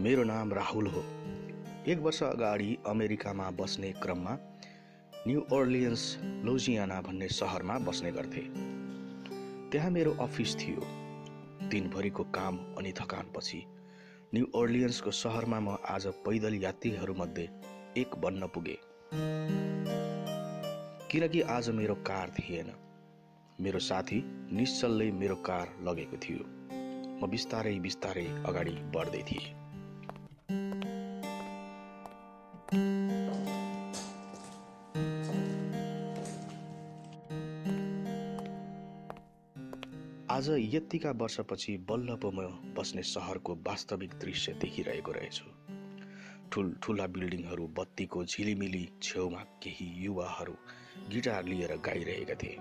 मेरो नाम राहुल हो। एक वर्ष अगाडि अमेरिकामा बस्ने क्रममा न्यु ओर्लियन्स लोजियाना भन्ने सहरमा बस्ने गर्थे। त्यहाँ मेरो अफिस थियो। दिनभरिको काम अनि थकानपछि न्यु ओर्लियन्सको सहरमा म आज पैदल यात्रीहरूमध्ये एक बन्न पुगे। किनकि आज मेरो कार थिएन। मेरो साथी निश्चलले मेरो कार लगेको थियो। म बिस्तारै बिस्तारै अगाडि बढ्दै थिएँ। आज यत्तिका वर्षपछि बल्ल म बस्ने सहरको वास्तविक दृश्य देखिरहेको रहेछु। ठुल्ठुला बिल्डिङहरू बत्तीको झिलिमिली छेउमा केही युवाहरू गिटार लिएर गाइरहेका थिए।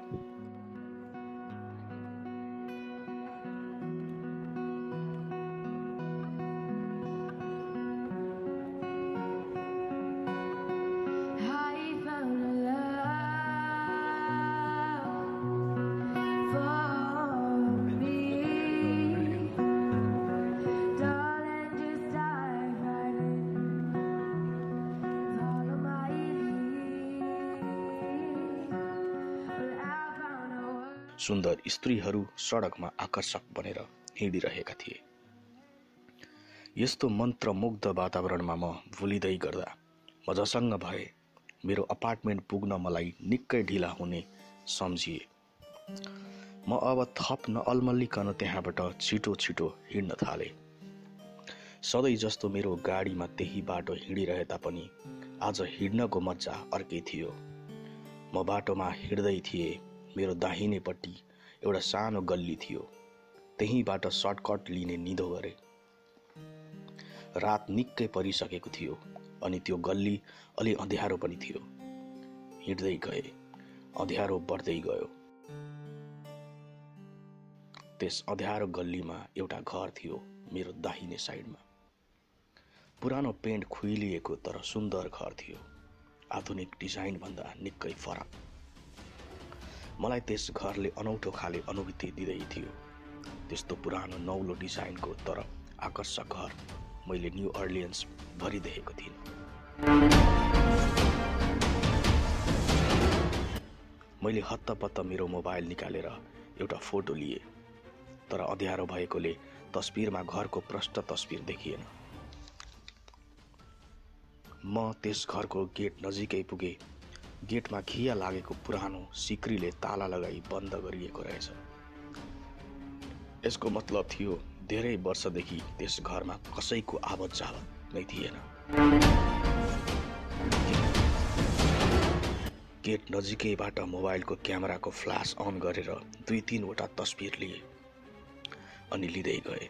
सुन्दर स्त्रीहरू सडकमा आकर्षक बनेर हिँडिरहेका थिए। यस्तो मन्त्रमुग्ध वातावरणमा म भुलिँदै गर्दा म जसङ्ग भए मेरो अपार्टमेन्ट पुग्न मलाई निकै ढिला हुने सम्झिए। म अब थप नअल्मल्लिकन त्यहाँबाट छिटो छिटो हिँड्न थालेँ। सधैँ जस्तो मेरो गाडीमा त्यही बाटो हिँडिरहे तापनि आज हिँड्नको मजा अर्कै थियो। म बाटोमा हिँड्दै थिएँ। मेरो दाहिनेपट्टि एउटा सानो गल्ली थियो। त्यहीँबाट सर्टकट लिने निधो गरे। रात निकै परिसकेको थियो अनि त्यो गल्ली अलि अँध्यारो पनि थियो। हिँड्दै गए अँध्यारो बढ्दै गयो। त्यस अँध्यारो गल्लीमा एउटा घर थियो मेरो दाहिने साइडमा। पुरानो पेन्ट खुइलिएको तर सुन्दर घर थियो। आधुनिक डिजाइनभन्दा निकै फरक। मलाई त्यस घरले अनौठो खाले अनुभूति दिँदै थियो। त्यस्तो पुरानो नौलो डिजाइनको तर आकर्षक घर मैले न्यु अर्लियन्स भरि देखेको थिइनँ। मैले हत्तपत्त मेरो मोबाइल निकालेर एउटा फोटो लिएँ तर अँध्यारो भएकोले तस्बिरमा घरको प्रष्ट तस्बिर देखिएन। म त्यस घरको गेट नजिकै पुगे गेटमा खिया लागेको पुरानो सिक्रीले ताला लगाई बन्द गरिएको रहेछ। यसको मतलब थियो धेरै वर्षदेखि त्यस घरमा कसैको आवत जावत नै थिएन। गेट नजिकैबाट मोबाइलको क्यामेराको फ्ल्यास अन गरेर दुई तिनवटा तस्बिर लिए अनि लिँदै गए।